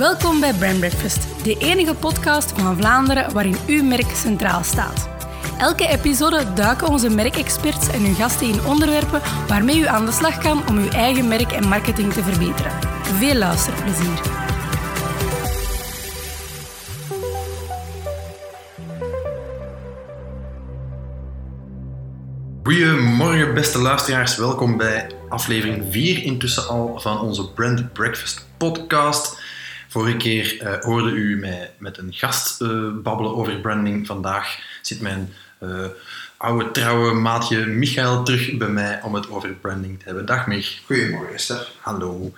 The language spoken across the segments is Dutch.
Welkom bij Brand Breakfast, de enige podcast van Vlaanderen waarin uw merk centraal staat. Elke episode duiken onze merkexperts en hun gasten in onderwerpen waarmee u aan de slag kan om uw eigen merk en marketing te verbeteren. Veel luisterplezier. Goedemorgen, beste luisteraars. Welkom bij aflevering 4 intussen al van onze Brand Breakfast podcast. Vorige keer uh, hoorde u mij met een gast uh, babbelen over branding. Vandaag zit mijn uh, oude trouwe maatje Michael terug bij mij om het over branding te hebben. Dag Mich. Goedemorgen Stef. Hallo.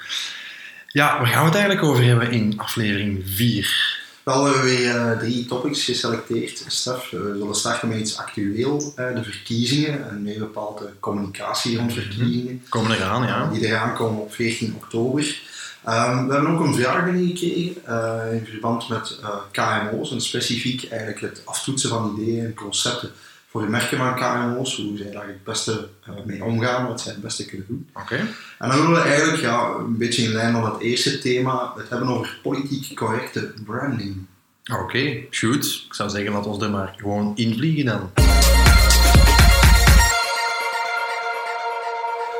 Ja, waar gaan we het eigenlijk over hebben in aflevering 4? Wel, we hebben weer drie topics geselecteerd, Stef. We zullen starten met iets actueel, de verkiezingen en meer bepaalde communicatie rond verkiezingen. Komen eraan, ja. Die eraan komen op 14 oktober. Um, we hebben ook een vraag binnengekregen uh, in verband met uh, KMO's en specifiek eigenlijk het aftoetsen van ideeën en concepten voor de merken van KMO's, hoe zij daar het beste uh, mee omgaan, wat zij het beste kunnen doen. Oké. En dan willen we eigenlijk ja, een beetje in lijn met het eerste thema het hebben over politiek correcte branding. Oké, okay, goed. Ik zou zeggen, laat ons er maar gewoon invliegen dan.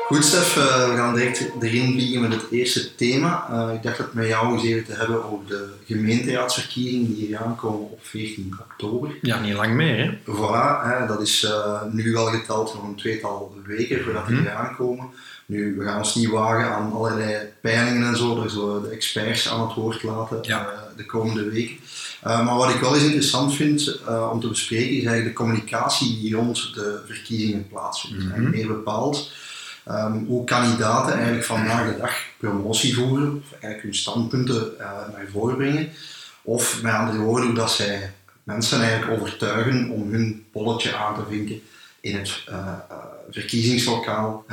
Goed, Stef, uh, we gaan direct erin vliegen met het eerste thema. Uh, ik dacht het met jou eens even te hebben over de gemeenteraadsverkiezingen die hier aankomen op 14 oktober. Ja, niet lang meer, hè? Voilà, hè, dat is uh, nu wel geteld nog een tweetal weken voordat die mm -hmm. aankomen. Nu, we gaan ons niet wagen aan allerlei peilingen en zo, daar zullen we de experts aan het woord laten ja. de komende weken. maar wat ik wel eens interessant vind om te bespreken, is eigenlijk de communicatie die rond de verkiezingen plaatsvindt. Mm -hmm. En meer bepaald Hoe kandidaten eigenlijk vandaag de dag promotie voeren, of eigenlijk hun standpunten uh, naar voren brengen. Of met andere woorden, hoe dat zij mensen eigenlijk overtuigen om hun polletje aan te vinken in het uh, uh, verkiezingslokaal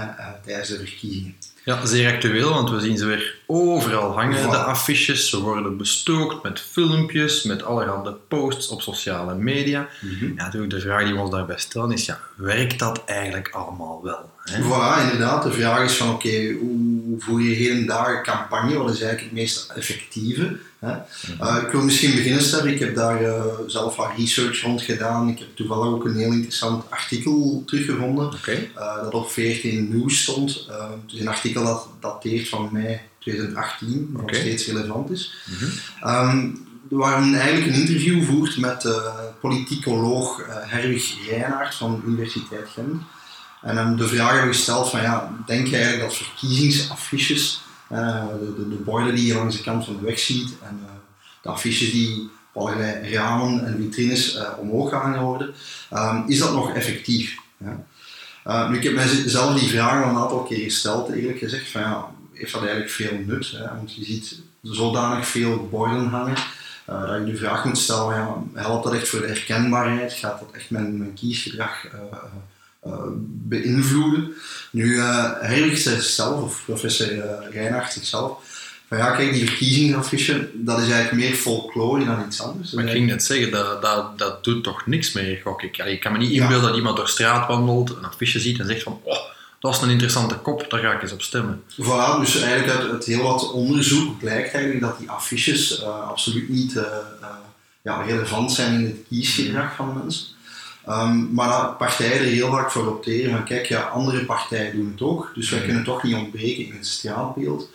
tijdens de verkiezingen. Ja, zeer actueel, want we zien ze weer overal hangen, wow. de affiches. Ze worden bestookt met filmpjes, met allerhande posts op sociale media. Mm -hmm. Ja, natuurlijk de vraag die we ons daarbij stellen is, ja, werkt dat eigenlijk allemaal wel? Hè? Voilà, inderdaad. De vraag is van, oké, okay, hoe voer je hele dagen campagne? Wat is eigenlijk het meest effectieve? Hè? Mm -hmm. uh, ik wil misschien beginnen, Stef. Ik heb daar uh, zelf wat research rond gedaan. Ik heb toevallig ook een heel interessant artikel teruggevonden. Okay. Uh, dat op 14 Nieuws stond. het is een artikel dat dateert van mei 2018, maar okay. nog steeds relevant is. Mm -hmm. um, waar men eigenlijk een interview voert met uh, politicoloog uh, Herwig Reinaert van de Universiteit Gent. En hem de vraag hebben gesteld van ja, denk je eigenlijk dat verkiezingsaffiches, uh, de, de, de, borden die je langs de kant van de weg ziet en de affiches die op allerlei ramen en vitrines omhoog gehangen worden, um, is dat nog effectief? Ja? nu, ik heb mijzelf die vraag al een aantal keer gesteld, eerlijk gezegd, van ja, heeft dat eigenlijk veel nut? Hè? Want je ziet zodanig veel borden hangen, uh, dat je de vraag moet stellen, ja, helpt dat echt voor de herkenbaarheid? Gaat dat echt mijn, mijn kiesgedrag uh, uh, beïnvloeden? Nu, Herwig zelf, of professor uh, Reinhardt zichzelf, van ja, kijk, die verkiezingsaffiche, dat is eigenlijk meer folklore dan iets anders. Maar ik ging net zeggen, dat, dat, dat doet toch niks meer, gok ik. Ik kan me niet inbeelden ja. dat iemand door straat wandelt, een affiche ziet en zegt van, oh, dat is een interessante kop, daar ga ik eens op stemmen. Voilà, dus eigenlijk uit, uit heel wat onderzoek blijkt eigenlijk dat die affiches uh, absoluut niet uh, uh, ja, relevant zijn in het kiesgedrag van mensen. Um, maar dat partijen er heel vaak voor opteren van kijk, ja, andere partijen doen het ook, dus wij kunnen toch niet ontbreken in het straatbeeld.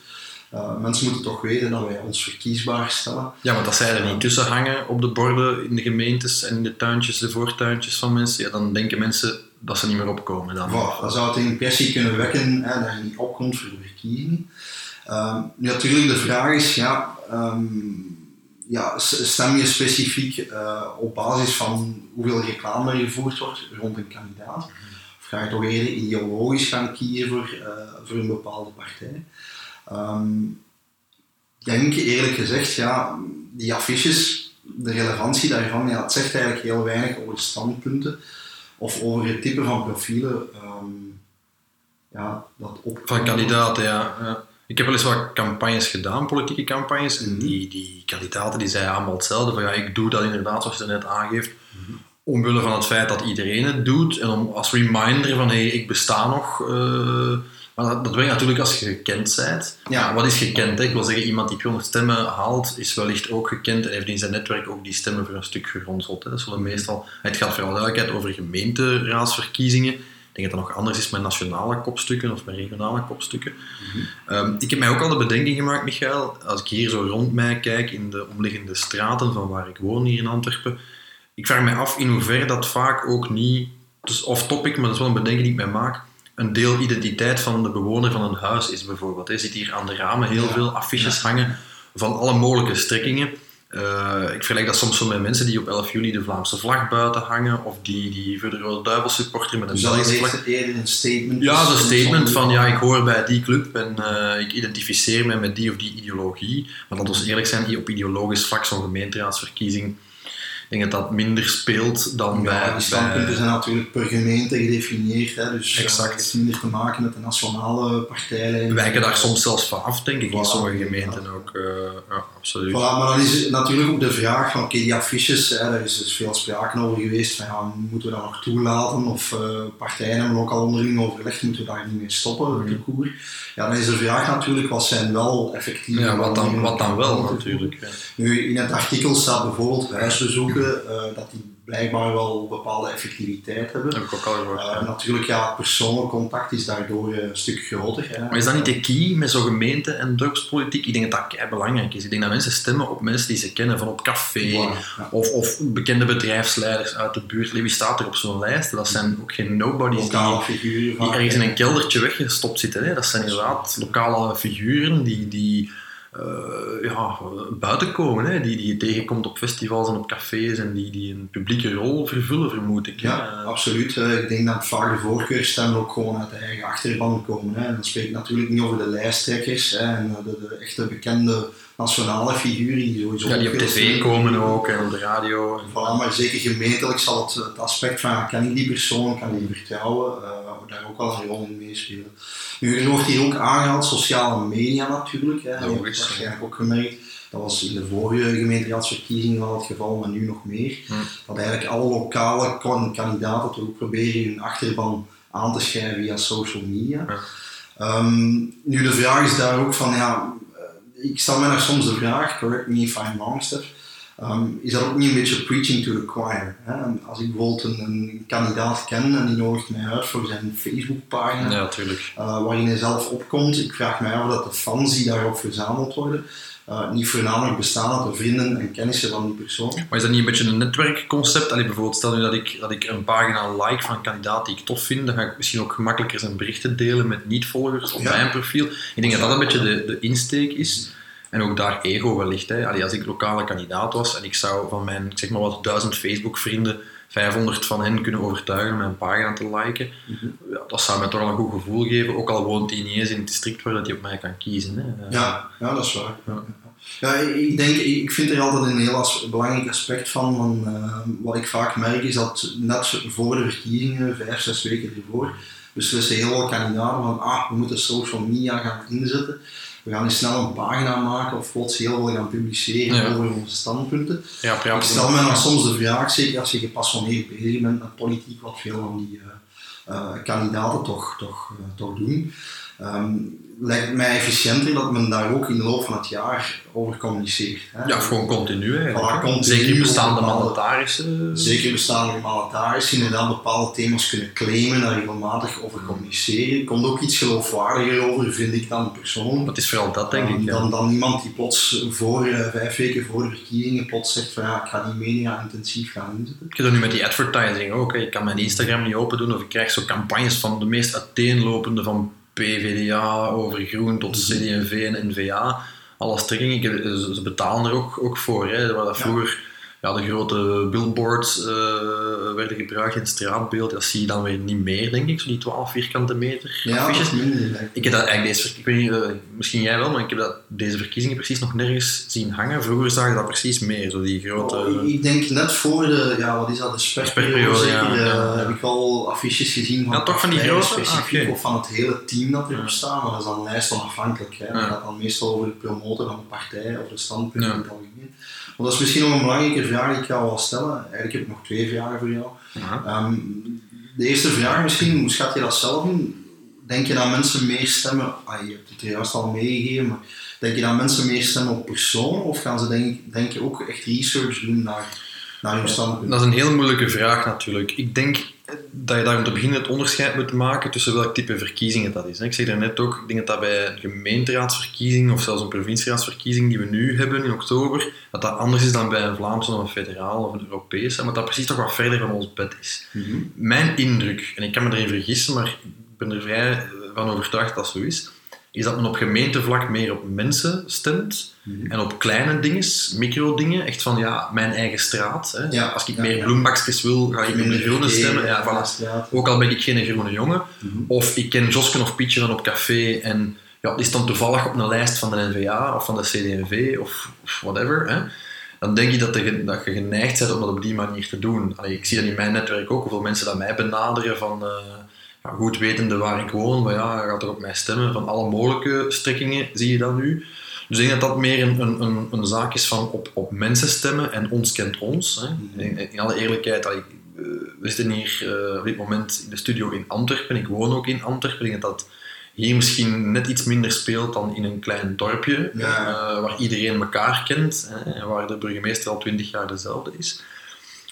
Uh, mensen moeten toch weten dat wij ons verkiesbaar stellen. Ja, maar dat zij er niet tussen hangen op de borden in de gemeentes en in de tuintjes, de voortuintjes van mensen, ja, dan denken mensen dat ze niet meer opkomen. Dan, dan zou het een impressie kunnen wekken hè, dat je niet opkomt voor de verkiezingen. Um, natuurlijk, de vraag is, ja, um, ja stem je specifiek uh, op basis van hoeveel reclame er gevoerd wordt rond een kandidaat? Of ga je toch eerder ideologisch gaan kiezen voor, uh, voor een bepaalde partij? Um, denk eerlijk gezegd, ja, die affiches, de relevantie daarvan, ja, het zegt eigenlijk heel weinig over de standpunten of over het type van profielen um, ja, dat op... Van kandidaten, ja. ja. Ik heb wel eens wat campagnes gedaan, politieke campagnes, en die, die kandidaten die zeiden allemaal hetzelfde, van ja, ik doe dat inderdaad zoals je net aangeeft, mm -hmm. omwille van het feit dat iedereen het doet, en om, als reminder van hé, hey, ik besta nog, uh, Maar dat, dat werkt natuurlijk als je gekend bent. Ja. Wat is gekend? Hè? Ik wil zeggen, iemand die 200 stemmen haalt, is wellicht ook gekend en heeft in zijn netwerk ook die stemmen voor een stuk geronseld. Hè? Dat zullen meestal, het gaat voor alle duidelijkheid over gemeenteraadsverkiezingen. Ik denk dat dat nog anders is met nationale kopstukken of met regionale kopstukken. Ehm, ik heb mij ook al de bedenking gemaakt, Michael, als ik hier zo rond mij kijk in de omliggende straten van waar ik woon hier in Antwerpen. Ik vraag me af in hoeverre dat vaak ook niet, dus off topic, maar dat is wel een bedenking die ik mij maak, een deel identiteit van de bewoner van een huis is bijvoorbeeld. Je ziet hier aan de ramen heel Ja. veel affiches hangen van alle mogelijke strekkingen. Eh, ik vergelijk dat soms zo met mensen die op 11 juli de Vlaamse vlag buiten hangen, of die, die voor de Rode Duivel supporteren met een Dus Belgische vlag. eerder een statement. Ja, een statement van ja, ik hoor bij die club en eh, ik identificeer me met die of die ideologie. Maar laten we eerlijk zijn, op ideologisch vlak, zo'n gemeenteraadsverkiezing, ik denk dat dat minder speelt dan bij... Die standpunten bij zijn natuurlijk per gemeente gedefinieerd. Hè, dus Exact. het heeft minder te maken met de nationale partijlijn. wijken daar soms zelfs van af, denk ik, in sommige gemeenten ook. eh, ja, absoluut. Voilà, maar dan is natuurlijk ook de vraag van oké, die affiches, hè, daar is dus veel sprake over geweest van ja, moeten we dat nog toelaten of eh, partijen hebben ook al onderling overlegd, moeten we daar niet mee stoppen, de koer. Ja, dan is de vraag natuurlijk, wat zijn wel effectieve Ja, wat dan, wat dan wel natuurlijk. Nu, in het artikel staat bijvoorbeeld eh, dat die blijkbaar wel bepaalde effectiviteit hebben. Dat heb ik ook al gehoord. Eh, ja. natuurlijk, ja, het persoonlijk contact is daardoor eh, een stuk groter. Hè. Maar is dat niet de key met zo'n gemeente- en dorpspolitiek? Ik denk dat dat belangrijk is. Ik denk dat mensen stemmen op mensen die ze kennen van op café. Ja. Of, of bekende bedrijfsleiders uit de buurt. Wie staat er op zo'n lijst? Dat zijn ook geen nobodies die, Lokale figuren. die ergens in een keldertje weggestopt zitten. Hè. Dat zijn inderdaad lokale figuren die, die ja, buiten komen. Hè. Die, die je tegenkomt op festivals en op cafés en die, die een publieke rol vervullen, vermoed ik. Ja, absoluut. Eh, Ik denk dat vaak de voorkeurstemmen ook gewoon uit de eigen achterban komen. Hè. En dan spreek ik natuurlijk niet over de lijsttrekkers hè, en de, de echte bekende nationale figuren die sowieso Ja, die op tv komen ook en op de radio. Voilà, maar zeker gemeentelijk zal het, het aspect van kan ik die persoon, kan ik die vertrouwen, eh, daar ook wel een rol in meespelen. Nu, er wordt hier ook aangehaald sociale media natuurlijk. Hè. Logisch, het waarschijnlijk ook gemerkt. Dat was in de vorige gemeenteraadsverkiezingen al het geval, maar nu nog meer. Hm. Dat eigenlijk alle lokale kan- kandidaten toch ook proberen hun achterban aan te schrijven via social media. Ehm, nu, de vraag is daar ook van, ja, ik stel me daar soms de vraag, correct me if I'm wrong, Stef, is dat ook niet een beetje preaching to the choir? Hè? Als ik bijvoorbeeld een, een kandidaat ken en die nodigt mij uit voor zijn Facebookpagina, Ja, eh, waarin hij zelf opkomt. Ik vraag mij af dat de fans die daarop verzameld worden, eh, niet voornamelijk bestaan uit de vrienden en kennissen van die persoon. Maar is dat niet een beetje een netwerkconcept? Allee, bijvoorbeeld, stel nu dat ik, dat ik een pagina like van een kandidaat die ik tof vind, dan ga ik misschien ook gemakkelijker zijn berichten delen met niet-volgers op Ja. mijn profiel. Ik denk dat dat een beetje de, de insteek is. En ook daar ego wellicht. Hè. Allee, als ik lokale kandidaat was en ik zou van mijn, zeg maar wat, duizend Facebook-vrienden 500 van hen kunnen overtuigen om mijn pagina te liken, ja, dat zou mij toch wel een goed gevoel geven, ook al woont hij niet eens in het district waar dat hij op mij kan kiezen. Hè. Ja, ja, dat is waar. Ja. Ja, ik denk, ik vind er altijd een heel as- belangrijk aspect van. van eh, wat ik vaak merk is dat net voor de verkiezingen, vijf, zes weken ervoor, beslissen heel veel kandidaten van ah, we moeten social media gaan inzetten. We gaan eens snel een pagina maken of plots heel veel gaan publiceren Ja. over onze standpunten. Ja, ja, Ik stel me dan soms de vraag, zeker als je gepassioneerd bezig bent met politiek, wat veel van die eh, eh, kandidaten toch, toch, eh, toch doen, ehm, lijkt het mij efficiënter dat men daar ook in de loop van het jaar over communiceert. Hè. Ja, gewoon continu. Hè, Voilà, continu Zeker bestaande mandatarissen. Zeker bestaande mandatarissen inderdaad bepaalde thema's kunnen claimen, daar regelmatig over communiceren. Er komt ook iets geloofwaardiger over, vind ik dan persoonlijk. Dat is vooral dat, denk ik. Um, Ja. dan, dan iemand die plots voor, eh, vijf weken voor de verkiezingen plots zegt van ja, ik ga die media intensief gaan inzetten. Ik heb dat nu met die advertising ook. hè. Ik kan mijn Instagram niet open doen of ik krijg zo campagnes van de meest uiteenlopende van PVDA over groen tot CD&V en NVA. Alle strekkingen. Ik heb- Ze betalen er ook, ook voor. Hè. Waar dat vroeger ja, de grote billboards eh, werden gebruikt in het straatbeeld. Dat zie je dan weer niet meer, denk ik. Zo die 12 vierkante meter Ja, affiches. dat. Ik heb dat eigenlijk deze, ver- ik weet niet, eh, misschien jij wel, maar ik heb dat deze verkiezingen precies nog nergens zien hangen. Vroeger zag je dat precies meer, zo die grote... Oh, ik- denk net voor de, ja, wat is dat, de sperperiode, zeker, ja, eh, ja, heb ik al affiches gezien van, Ja, toch van die grote? Ah, specifiek, oké. of van het hele team dat erop staat, maar dat is dan lijst onafhankelijk. Hè. Dat gaat dan meestal over de promotor van de partij of de standpunten Ja. in Maar dat is misschien nog een belangrijke vraag die ik jou wil stellen. Eigenlijk heb ik nog twee vragen voor jou. Ehm, de eerste vraag misschien, hoe schat je dat zelf in? denk je dat mensen meer stemmen, ah, je hebt het juist al meegegeven, maar denk je dat mensen meer stemmen op personen of gaan ze denk, denk je ook echt research doen naar, naar hun standpunt? Dat is een heel moeilijke vraag natuurlijk. Ik denk dat je daar om te beginnen het onderscheid moet maken tussen welk type verkiezingen dat is. Ik zeg daarnet ook, ik denk dat dat bij een gemeenteraadsverkiezing of zelfs een provincieraadsverkiezing die we nu hebben in oktober, dat dat anders is dan bij een Vlaamse of een federaal of een Europese, maar dat precies toch wat verder van ons bed is. Mhm. Mijn indruk, en ik kan me erin vergissen, maar ik ben er vrij van overtuigd dat zo is, is dat men op gemeentevlak meer op mensen stemt Mhm. en op kleine dingen, micro-dingen, echt van ja, mijn eigen straat. Hè. Ja, Als ik ja, meer ja. bloembakjes wil, ga ik op de groene stemmen. Ja, voilà. Ja. Ook al ben ik geen groene jongen. Mhm. Of ik ken Josken of Pietje van op café en ja, die stond toevallig op een lijst van de NVA of van de CD&V of, of whatever. Hè. Dan denk ik dat, de, dat je geneigd bent om dat op die manier te doen. Allee, ik zie dat in mijn netwerk ook, hoeveel mensen dat mij benaderen van... eh, ja, goed wetende waar ik woon, maar ja, je gaat er op mij stemmen. Van alle mogelijke strekkingen zie je dat nu. Dus ik denk dat dat meer een, een, een, een zaak is van op, op mensen stemmen en ons kent ons. Hè. In, in alle eerlijkheid, allee, eh, we zitten hier eh, op dit moment in de studio in Antwerpen. Ik woon ook in Antwerpen. Ik denk dat dat hier misschien net iets minder speelt dan in een klein dorpje, Ja. eh, waar iedereen elkaar kent hè, en waar de burgemeester al twintig jaar dezelfde is.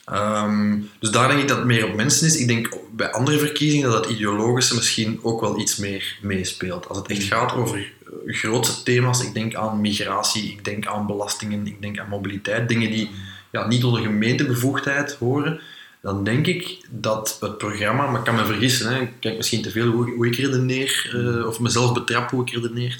Ehm, dus daar denk ik dat het meer op mensen is. Ik denk bij andere verkiezingen dat het ideologische misschien ook wel iets meer meespeelt. Als het echt gaat over eh, grootste thema's, ik denk aan migratie, ik denk aan belastingen, ik denk aan mobiliteit, dingen die ja, niet onder gemeentebevoegdheid horen, dan denk ik dat het programma, maar ik kan me vergissen, hè, ik kijk misschien te veel hoe, hoe ik redeneer, eh, of mezelf betrap hoe ik redeneer,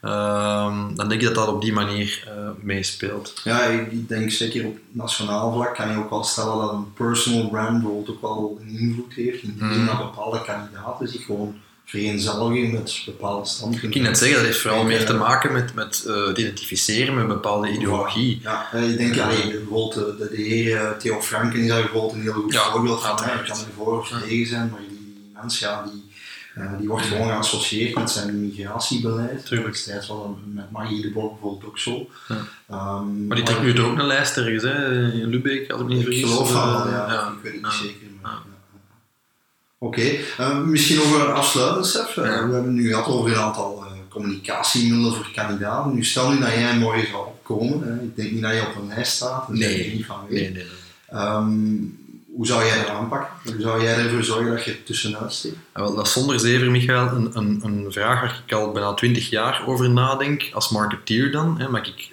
Ehm, dan denk ik dat dat op die manier eh, meespeelt. Ja, ik denk zeker op nationaal vlak kan je ook wel stellen dat een personal brand ook wel een invloed heeft. In die zin dat bepaalde kandidaten zich gewoon vereenzelvigen met bepaalde standpunten. Ik kan net zeggen, dat heeft vooral meer te maken met, met eh, het identificeren met een bepaalde ideologie. Ja, ik denk, allee, bijvoorbeeld de, de, de heer eh, Theo Franken is daar bijvoorbeeld een heel goed Ja, voorbeeld van. Je kan er voor of Ja. tegen zijn, maar die mens, ja, die, eh, die wordt gewoon geassocieerd met zijn migratiebeleid. Tuurlijk. Was dat met Marie de Blok bijvoorbeeld ook zo. Ja. Ehm, Maar die trekt nu toch ook een lijst ergens, hè? in Lübeck, als ik me niet Ik vergis. geloof van wel, Eh, ja. Ik weet het niet zeker. Oké, eh, misschien nog een afsluitend, Stef. Eh. We hebben nu gehad over een aantal eh, communicatiemiddelen voor kandidaten. Nu stel nu dat jij morgen zou opkomen. Hè. Ik denk niet dat je op een lijst staat. Daar Nee. niet van nee, nee. Ehm, hoe zou jij dat aanpakken? Hoe zou jij ervoor zorgen dat je er tussenuit steekt? Ja, wel, dat is zonder zever, Michael, een, een, een vraag waar ik al bijna twintig jaar over nadenk, als marketeer dan. Hè, maar ik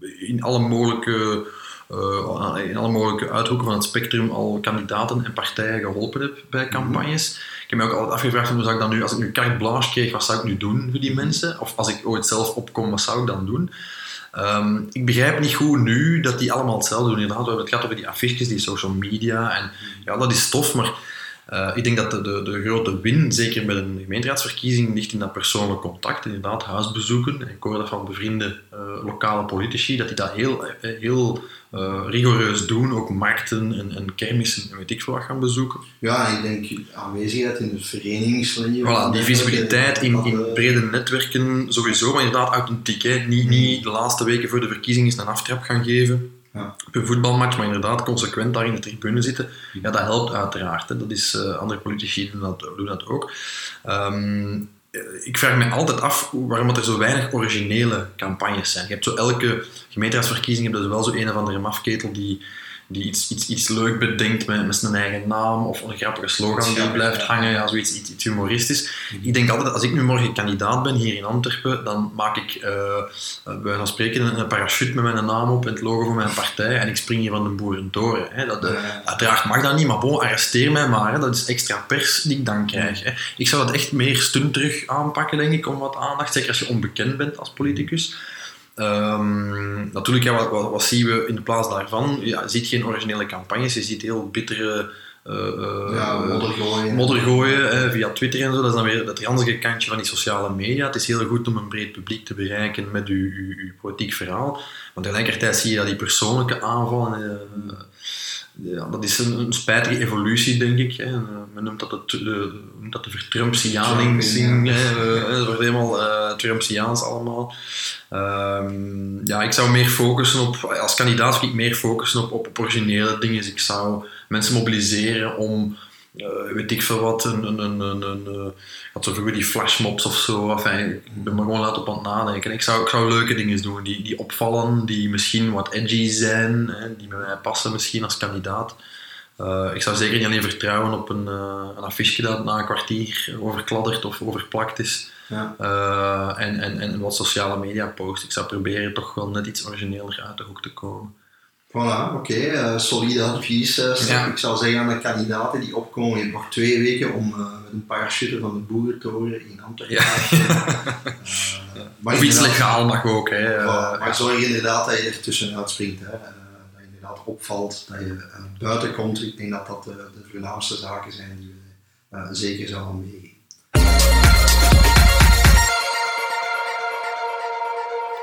eh, in alle mogelijke... eh, in alle mogelijke uithoeken van het spectrum al kandidaten en partijen geholpen heb bij campagnes. Ik heb me ook altijd afgevraagd, hoe zou ik dan nu, als ik nu carte blanche kreeg, wat zou ik nu doen voor die mensen? Of als ik ooit zelf opkom, wat zou ik dan doen? Ehm, ik begrijp niet goed nu dat die allemaal hetzelfde doen. Inderdaad, we hebben het gehad over die affiches, die social media. En ja, dat is tof, maar eh, ik denk dat de, de, de grote win, zeker met een gemeenteraadsverkiezing, ligt in dat persoonlijk contact. Inderdaad, huisbezoeken. Ik hoor dat van bevriende eh, lokale politici, dat die dat heel, eh, heel rigoureus doen. Ook markten en, en kermissen en weet ik veel wat gaan bezoeken. Ja, ik denk aanwezigheid in het verenigingsleven. Voilà, die visibiliteit in, in brede netwerken sowieso, maar inderdaad authentiek. Hè. Niet, niet de laatste weken voor de verkiezing eens een aftrap gaan geven Ja. op een voetbalmatch, maar inderdaad consequent daar in de tribune zitten. Ja, dat helpt uiteraard. Hè. Dat is, eh, andere politici doen dat, doen dat ook. Ehm, eh, ik vraag me altijd af waarom dat er zo weinig originele campagnes zijn. Je hebt zo elke gemeenteraadsverkiezing heb je dus wel zo een of andere mafketel die, die iets, iets, iets leuk bedenkt met, met zijn eigen naam of een grappige slogan die blijft hangen, ja, zoiets iets, iets humoristisch. Ik denk altijd, als ik nu morgen kandidaat ben hier in Antwerpen, dan maak ik eh, eh, bij wijze van spreken een, een parachute met mijn naam op en het logo van mijn partij en ik spring hier van de boerentoren. Hè. Dat, eh, Ja. Uiteraard mag dat niet, maar bon, arresteer mij maar. Hè. Dat is extra pers die ik dan krijg. Hè. Ik zou dat echt meer stunt terug aanpakken, denk ik, om wat aandacht. Zeker als je onbekend bent als politicus. Ehm, natuurlijk, ja, wat, wat, wat zien we in de plaats daarvan? Ja, je ziet geen originele campagnes, je ziet heel bittere... eh, eh, ja, modder gooien. modder gooien hè, via Twitter en zo. Dat is dan weer dat ranzige kantje van die sociale media. Het is heel goed om een breed publiek te bereiken met uw, uw, uw politiek verhaal. Maar tegelijkertijd zie je dat die persoonlijke aanvallen... eh, ja, dat is een, een spijtige evolutie, denk ik. Hè. Eh, Men noemt dat, het, de, de, dat de vertrumpsianing. Ja. hè. Eh, Het wordt helemaal eh Trumpsiaans allemaal. Ehm, ja, ik zou meer focussen op, als kandidaat zou ik meer focussen op, op, op originele dingen. Dus ik zou mensen mobiliseren om eh, weet ik veel wat, een, een, een, een, een, eh, had zo vroeger die flashmobs of zo. Enfin, ik ben maar gewoon laat op aan het nadenken. Ik zou, ik zou leuke dingen doen die, die opvallen, die misschien wat edgy zijn, hè, die bij mij passen misschien als kandidaat. Eh, ik zou zeker niet alleen vertrouwen op een, uh, een affiche dat na een kwartier overkladderd of overplakt is. Ja. Uh, en, en, en wat sociale media post. Ik zou proberen toch wel net iets origineler uit de hoek te komen. Voilà, oké. Okay. solide advies. Ja. Ik zou zeggen aan de kandidaten die opkomen, je hebt nog twee weken om met een parachute van de Boerentoren in Antwerpen te ja. maar Of iets legaal mag ook. Hè. Maar zorg inderdaad dat je er tussenuit springt. Hè opvalt, dat je uh, buiten komt. Ik denk dat dat de, de voornaamste zaken zijn die we zeker zouden meegeven.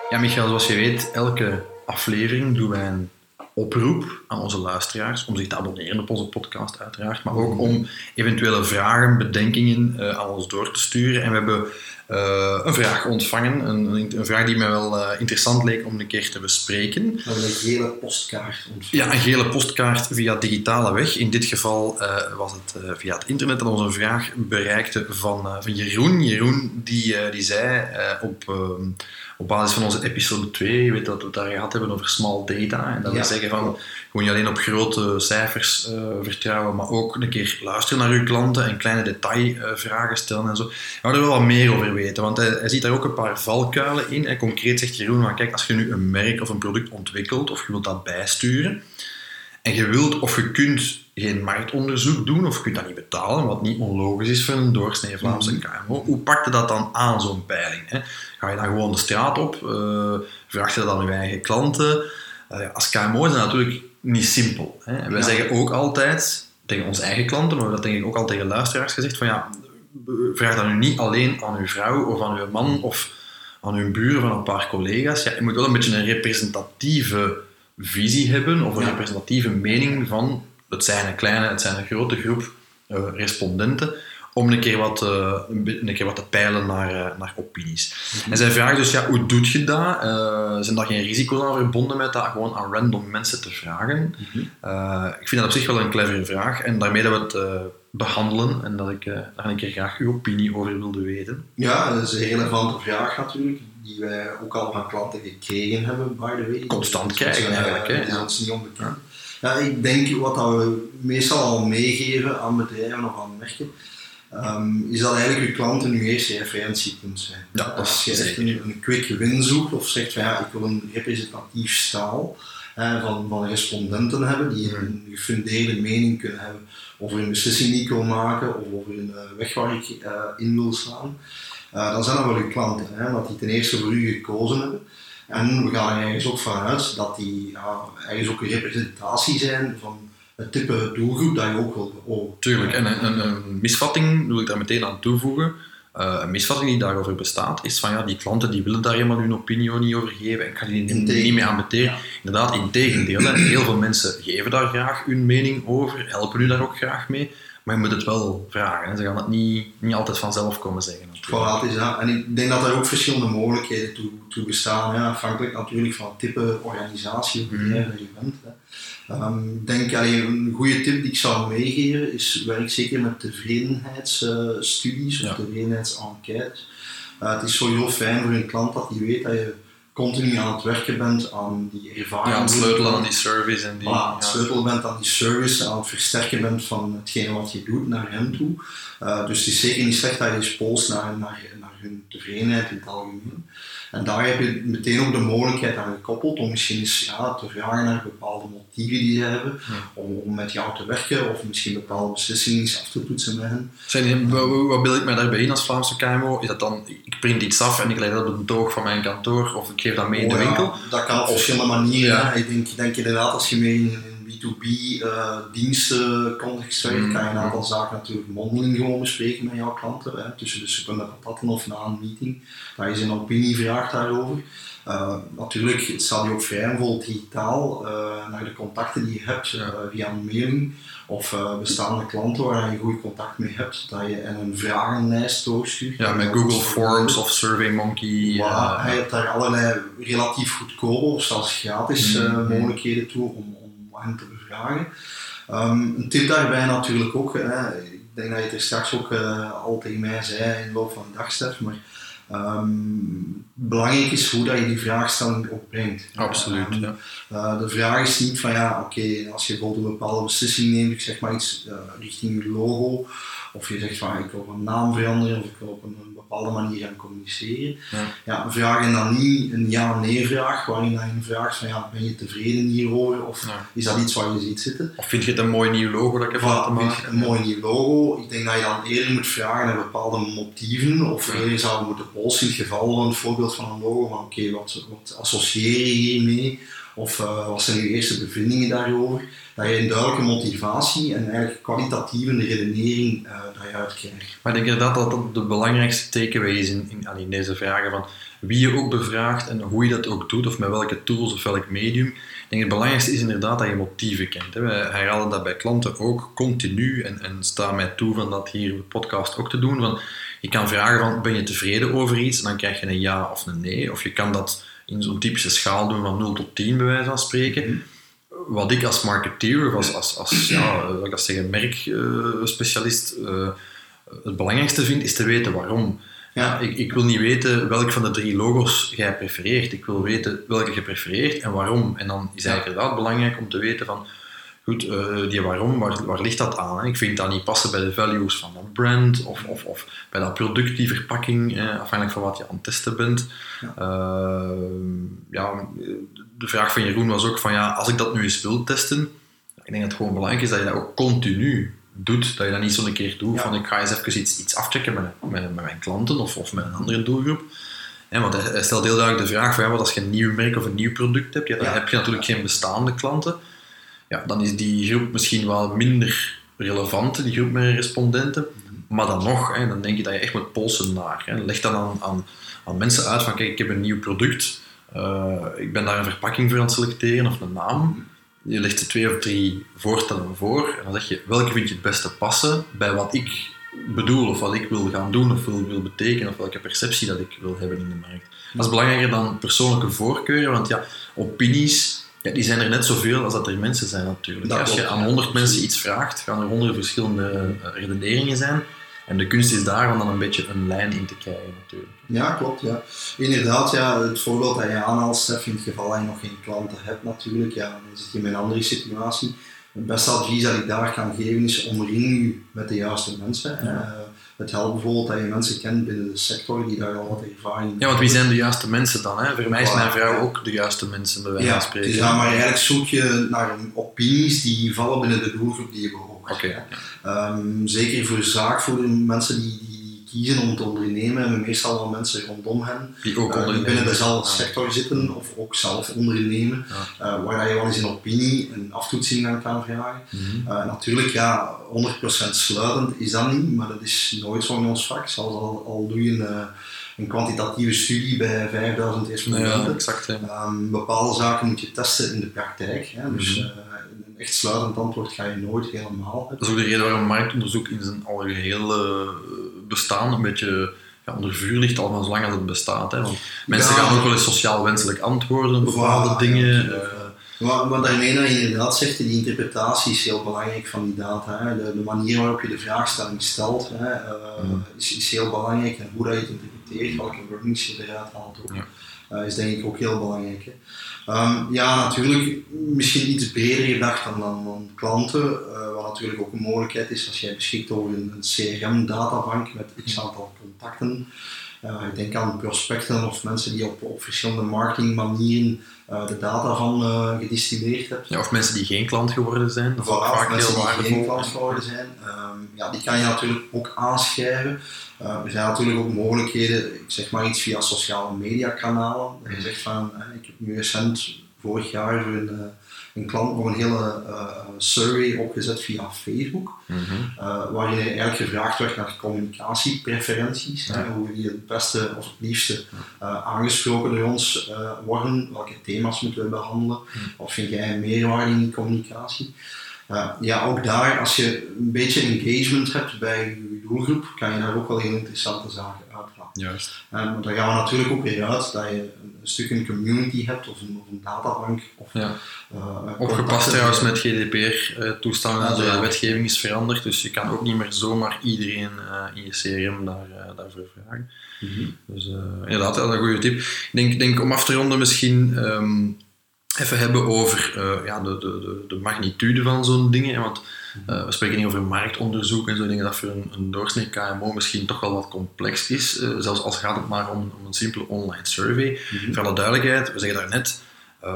Ja, Michael, zoals je weet, elke aflevering doen wij een oproep aan onze luisteraars om zich te abonneren op onze podcast, uiteraard, maar ook om eventuele vragen, bedenkingen uh, aan ons door te sturen. En we hebben uh, een vraag ontvangen. Een, een, vraag die mij wel uh, interessant leek om een keer te bespreken. Een gele postkaart ontvangen. Ja, een gele postkaart via digitale weg. In dit geval uh, was het via het internet dat onze vraag bereikte van, van Jeroen. Jeroen die, die zei op op basis van onze episode 2, je weet dat we het daar gehad hebben over small data. En dat we zeggen van gewoon niet alleen op grote cijfers vertrouwen, maar ook een keer luisteren naar uw klanten en kleine detailvragen stellen en zo. We er wel wat meer over weten, want hij, hij ziet daar ook een paar valkuilen in. En concreet zegt Jeroen, van, kijk, als je nu een merk of een product ontwikkelt of je wilt dat bijsturen, en je wilt of je kunt geen marktonderzoek doen of je kunt dat niet betalen, wat niet onlogisch is voor een doorsnee Vlaamse mhm. KMO. Hoe pak je dat dan aan, zo'n peiling? Hè? Ga je dan gewoon de straat op? Uh, vraag je dat aan je eigen klanten? Uh, als KMO is dat natuurlijk niet simpel. Hè? Wij zeggen ook altijd tegen onze eigen klanten, maar dat denk ik ook al tegen luisteraars gezegd, van ja, vraag dat nu niet alleen aan uw vrouw of aan uw man of aan uw buren van een paar collega's. Ja, je moet wel een beetje een representatieve visie hebben of een representatieve mening van het zijn een kleine, het zijn een grote groep uh, respondenten om een keer wat, uh, een keer wat te peilen naar, uh, naar opinies. Mhm. En zij vragen dus, ja, hoe doe je dat? zijn daar geen risico's aan verbonden met dat gewoon aan random mensen te vragen? Mhm. ik vind dat op zich wel een clevere vraag en daarmee dat we het behandelen en dat ik daar een keer graag uw opinie over wilde weten. Ja, dat is een relevante vraag natuurlijk die wij ook al van klanten gekregen hebben, by the way. Constant krijgen dus, eigenlijk. Hè? Dat is niet onbekend. Ja, ik denk wat dat we meestal al meegeven aan bedrijven of aan merken, um, is dat eigenlijk je klanten nu eerste referentiepunt zijn. Ja, Als je echt een, een quick win zoekt of zegt van ja, ik wil een representatief staal van, van respondenten hebben die een gefundeerde mening kunnen hebben over een beslissing ik wil maken of over een uh, weg waar ik uh, in wil slaan uh, dan zijn dat wel uw klanten, hè, dat die ten eerste voor u gekozen hebben. En we gaan er ergens ook vanuit dat die ja, ergens ook een representatie zijn van het type doelgroep dat je ook wil beogen. Tuurlijk, en een, een, een, misvatting wil ik daar meteen aan toevoegen. Uh, een misvatting die daarover bestaat, is van ja, die klanten die willen daar helemaal hun opinie niet over geven en ik ga die niet, niet mee aanbeteren. Ja. Inderdaad, in tegendeel. Heel veel mensen geven daar graag hun mening over, helpen u daar ook graag mee. Maar je moet het wel vragen. Ze gaan het niet, niet altijd vanzelf komen zeggen. Voilà, is dat. En ik denk dat er ook verschillende mogelijkheden toe, toe bestaan. Ja, afhankelijk natuurlijk van het type organisatie of bedrijf mm. dat je bent. Um, denk allee, een goede tip die ik zou meegeven is werk zeker met tevredenheidsstudies of ja. tevredenheidsenquêtes. Uh, het is sowieso fijn voor een klant dat hij weet dat je continu aan het werken bent aan die ervaring. Ja, aan het sleutelen aan die service. En die, voilà, het sleutelen bent aan die service, aan het versterken bent van hetgene wat je doet naar hen toe. Uh, dus het is zeker niet slecht dat je spoelt naar, naar, naar hun tevredenheid in het algemeen. En daar heb je meteen ook de mogelijkheid aan gekoppeld om misschien eens ja, te vragen naar bepaalde motieven die ze hebben, om, om, met jou te werken of misschien bepaalde beslissingen af te toetsen met hen. Zijn, wat wil ik mij daarbij in als Vlaamse KMO? Is dat dan, ik print iets af en ik leg dat op een toog van mijn kantoor of ik geef dat mee in de oh winkel? dat kan op verschillende manieren. Ik denk, denk inderdaad als je mee in B2B uh, diensten context kan je een aantal zaken natuurlijk mondeling gewoon bespreken met jouw klanten. Hè, tussen de soep en de patatten of na een meeting. Dat je een opinie vraagt daarover. Uh, natuurlijk, het staat je ook vrij vol digitaal uh, naar de contacten die je hebt uh, via een mailing of bestaande klanten waar je goed contact mee hebt, dat je een vragenlijst doorstuurt. Ja, met Google Forms of SurveyMonkey. Ja, je hebt daar allerlei relatief goedkope of zelfs gratis mm-hmm. mogelijkheden toe om, om hen te bevragen. Ehm, een tip daarbij natuurlijk ook, ik denk dat je het er straks ook uh, al tegen mij zei in de loop van de dag, Stef, maar Um, belangrijk is hoe dat je die vraagstelling opbrengt. Absoluut. ja. uh, de vraag is niet van ja, oké, als je bijvoorbeeld een bepaalde beslissing neemt, ik zeg maar iets uh, richting je logo, of je zegt van ik wil een naam veranderen of ik wil op een, een bepaalde manier gaan communiceren. Ja. ja vragen dan niet een ja-nee vraag, waarin je vraagt van ja, ben je tevreden hierover of ja. is dat iets wat je ziet zitten? Of vind je het een mooi nieuw logo dat ik heb laten maken? Een mooi nieuw logo. Ik denk dat je dan eerder moet vragen naar bepaalde motieven of eerder zou moeten polsen in het geval een voorbeeld van een logo van oké, wat, wat associeer je hiermee? Of uh, wat zijn uw eerste bevindingen daarover? Dat je een duidelijke motivatie en eigenlijk kwalitatieve redenering uh, dat je uitkrijgt. Maar ik denk inderdaad dat dat de belangrijkste takeaway is in, in, deze vragen van wie je ook bevraagt en hoe je dat ook doet, of met welke tools of welk medium. Ik denk het belangrijkste is inderdaad dat je motieven kent. Wij herhalen dat bij klanten ook continu en, en staan mij toe van dat hier op de podcast ook te doen. Van, je kan vragen van ben je tevreden over iets en dan krijg je een ja of een nee. Of je kan dat in zo'n typische schaal doen van 0 tot 10 bij wijze van spreken. Mm. Wat ik als marketeer of als, als, als ja, ik dat zeggen, merkspecialist uh, uh, het belangrijkste vind, is te weten waarom. Ja. Ik, ik, wil niet weten welk van de drie logo's jij prefereert. Ik wil weten welke je prefereert en waarom. En dan is eigenlijk inderdaad belangrijk om te weten van Goed, uh, die waarom, waar, waar ligt dat aan? Hè? Ik vind dat niet passen bij de values van dat brand of, of, of bij dat product, die verpakking, eh, afhankelijk van wat je aan het testen bent. Ja. Uh, ja, de vraag van Jeroen was ook van ja, als ik dat nu eens wil testen, ik denk dat het gewoon belangrijk is dat je dat ook continu doet, dat je dat niet zo'n keer doet ja. van ik ga eens even iets, iets afchecken met, met, met mijn klanten of, of met een andere doelgroep. En want hij stelt heel duidelijk de vraag van ja, wat als je een nieuw merk of een nieuw product hebt, ja, dan heb je natuurlijk geen bestaande klanten ja, dan is die groep misschien wel minder relevant, die groep met respondenten. Maar dan nog, hè, dan denk je dat je echt moet polsen naar. Hè. Leg dan aan, aan, aan, mensen uit van kijk, ik heb een nieuw product, uh, ik ben daar een verpakking voor aan het selecteren of een naam. Je legt er twee of drie voorstellen voor en dan zeg je welke vind je het beste passen bij wat ik bedoel of wat ik wil gaan doen of wil, wil betekenen of welke perceptie dat ik wil hebben in de markt. Dat is belangrijker dan persoonlijke voorkeuren, want ja, opinies ja, die zijn er net zoveel als dat er mensen zijn natuurlijk. als je aan 100 mensen iets vraagt, gaan er honderd verschillende eh, redeneringen zijn. En de kunst is daar om dan een beetje een lijn in te krijgen natuurlijk. Ja, klopt. Ja. Inderdaad, ja, het voorbeeld dat je aanhaalt, Stef, in het geval dat je nog geen klanten hebt natuurlijk, ja, dan zit je in een andere situatie. Het beste advies dat ik daar kan geven is omring je met de juiste mensen. Ja. Uh, het helpt bijvoorbeeld dat je mensen kent binnen de sector die daar al wat ervaring Ja, want wie zijn de juiste mensen dan? Hè? Voor mij is mijn vrouw ook de juiste mensen, bij wijze van spreken. Dus ja, maar eigenlijk zoek je naar opinies die vallen binnen de doelgroep die je beoogt. Okay. Um, zeker voor zaak, voor de mensen die kiezen om te ondernemen, hebben meestal wel mensen rondom hen die ook uh, die binnen dezelfde sector zitten of ook zelf ondernemen, ja. uh, waar je wel eens een opinie, een aftoetsing aan kan vragen. Mm -hmm. uh, natuurlijk, ja, 100% sluitend is dat niet, maar dat is nooit zo in ons vak. Zelfs al, al doe je een, een kwantitatieve studie bij 5000 respondenten. Ja, exact, um, bepaalde zaken moet je testen in de praktijk. Hè, dus, mm -hmm echt sluitend antwoord ga je nooit helemaal hebben. Dat is ook de reden waarom marktonderzoek in zijn algehele bestaan een beetje ja, onder vuur ligt, al van zolang als het bestaat. Hè. Want mensen ja, gaan ook wel eens sociaal wenselijk antwoorden op bepaalde voilà, dingen. Ja, maar, maar daarmee dat je inderdaad zegt, die interpretatie is heel belangrijk van die data. Hè. De, de, manier waarop je de vraagstelling stelt hè, uh, mm. is, is, heel belangrijk en hoe dat je het interpreteert, welke wordings je eruit haalt ook, uh, is denk ik ook heel belangrijk. Hè. Um, ja, natuurlijk misschien iets breder gedacht dan, dan, dan klanten, uh, wat natuurlijk ook een mogelijkheid is als jij beschikt over een, een CRM-databank met x aantal contacten. Uh, ik denk aan prospecten of mensen die op, op verschillende marketingmanieren uh, de data van gedistilleerd hebben. Ja, of mensen die geen klant geworden zijn. Of vaak mensen die geen klant geworden zijn. Um, ja, die kan je natuurlijk ook aanschrijven. Uh, er zijn natuurlijk ook mogelijkheden, ik zeg maar iets via sociale media kanalen. Dat je zegt van, ik heb nu recent vorig jaar voor een, een klant nog een hele survey opgezet via Facebook. Mm -hmm. waarin eigenlijk gevraagd werd naar communicatiepreferenties. Ja. hoe die het beste of het liefste aangesproken door ons worden. Welke thema's moeten we behandelen? Mm. Of vind jij een meerwaarde in die communicatie? Uh, ja, ook daar, als je een beetje engagement hebt bij je doelgroep, kan je daar ook wel heel interessante zaken uithalen. Juist. Uh, maar dan gaan we natuurlijk ook weer uit dat je een stuk een community hebt of een, of een databank. Of, ja. uh, Opgepast trouwens met GDPR-toestanden, de ja. wetgeving is veranderd, dus je kan ook niet meer zomaar iedereen in je CRM daar, daarvoor vragen. Mm -hmm. Dus inderdaad, dat is een goede tip. Ik denk, denk om af te ronden misschien... Um, even hebben over ja, de, de, de, magnitude van zo'n dingen. Want uh, we spreken niet over marktonderzoek en zo dingen dat voor een, een doorsnee KMO misschien toch wel wat complex is. Uh, zelfs als gaat het maar om, om een simpele online survey. Mm -hmm. Voor alle duidelijkheid, we zeggen daarnet, uh,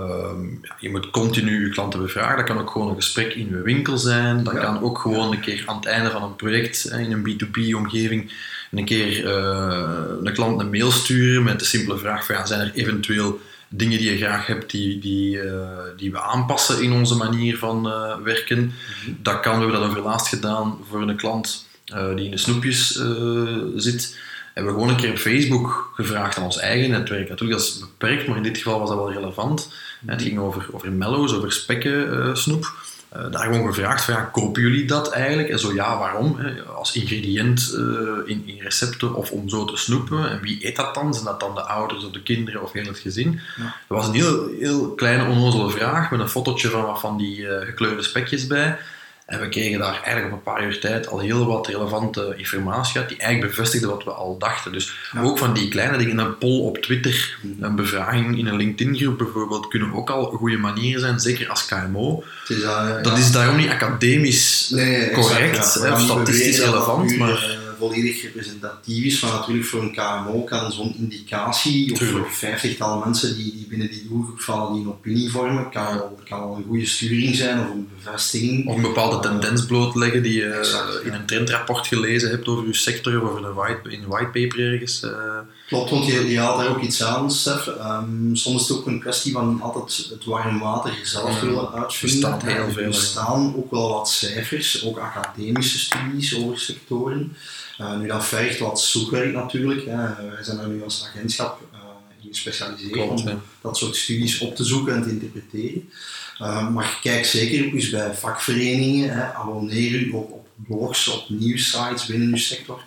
ja, je moet continu je klanten bevragen. Dat kan ook gewoon een gesprek in je winkel zijn. Dat ja. kan ook gewoon een keer aan het einde van een project in een B2B-omgeving een keer een klant een mail sturen met de simpele vraag van ja, zijn er eventueel dingen die je graag hebt, die, die, uh, die we aanpassen in onze manier van uh, werken. Mm -hmm. Dat kan, we hebben dat over laatst gedaan voor een klant uh, die in de snoepjes zit. Hebben we gewoon een keer op Facebook gevraagd aan ons eigen netwerk. Natuurlijk, dat is beperkt, maar in dit geval was dat wel relevant. Mm -hmm. Het ging over, over mellows, over spekken snoep. Uh, daar gewoon gevraagd van ja, kopen jullie dat eigenlijk? En zo ja, waarom? Hè? Als ingrediënt uh, in, in, recepten of om zo te snoepen. En wie eet dat dan? Zijn dat dan de ouders of de kinderen of heel het gezin? Ja. Dat was een heel, heel kleine onnozele vraag met een fotootje van wat van die uh, gekleurde spekjes bij. En we kregen daar eigenlijk op een paar uur tijd al heel wat relevante informatie uit, die eigenlijk bevestigde wat we al dachten. Dus ja. ook van die kleine dingen, een poll op Twitter, een bevraging in een LinkedIn-groep bijvoorbeeld, kunnen ook al goede manieren zijn, zeker als KMO. Is, uh, dat ja. is daarom niet academisch nee, correct, exact, hè, statistisch relevant, maar volledig representatief is, maar natuurlijk voor een KMO kan zo'n indicatie, of voor vijftigtal mensen die, die binnen die doelgroep vallen, die een opinie vormen, kan al, kan al een goede sturing zijn of een bevestiging. Of een bepaalde tendens blootleggen die je exact, in een trendrapport gelezen hebt over je sector of over een white, in een whitepaper ergens. Uh. Klopt, want je, je haalt daar ook iets aan, Stef. Um, soms is het ook een kwestie van altijd het warm water zelf willen uitvinden. Er staat heel veel. Er staan ook wel wat cijfers, ook academische studies over sectoren. Uh, nu dat vergt wat zoekwerk natuurlijk. Hè. Wij zijn er nu als agentschap uh, in gespecialiseerd Klopt, om dat soort studies op te zoeken en te interpreteren. Uh, maar kijk zeker ook eens bij vakvereningen. Hè. Abonneer u op, op blogs, op nieuwsites binnen uw sector.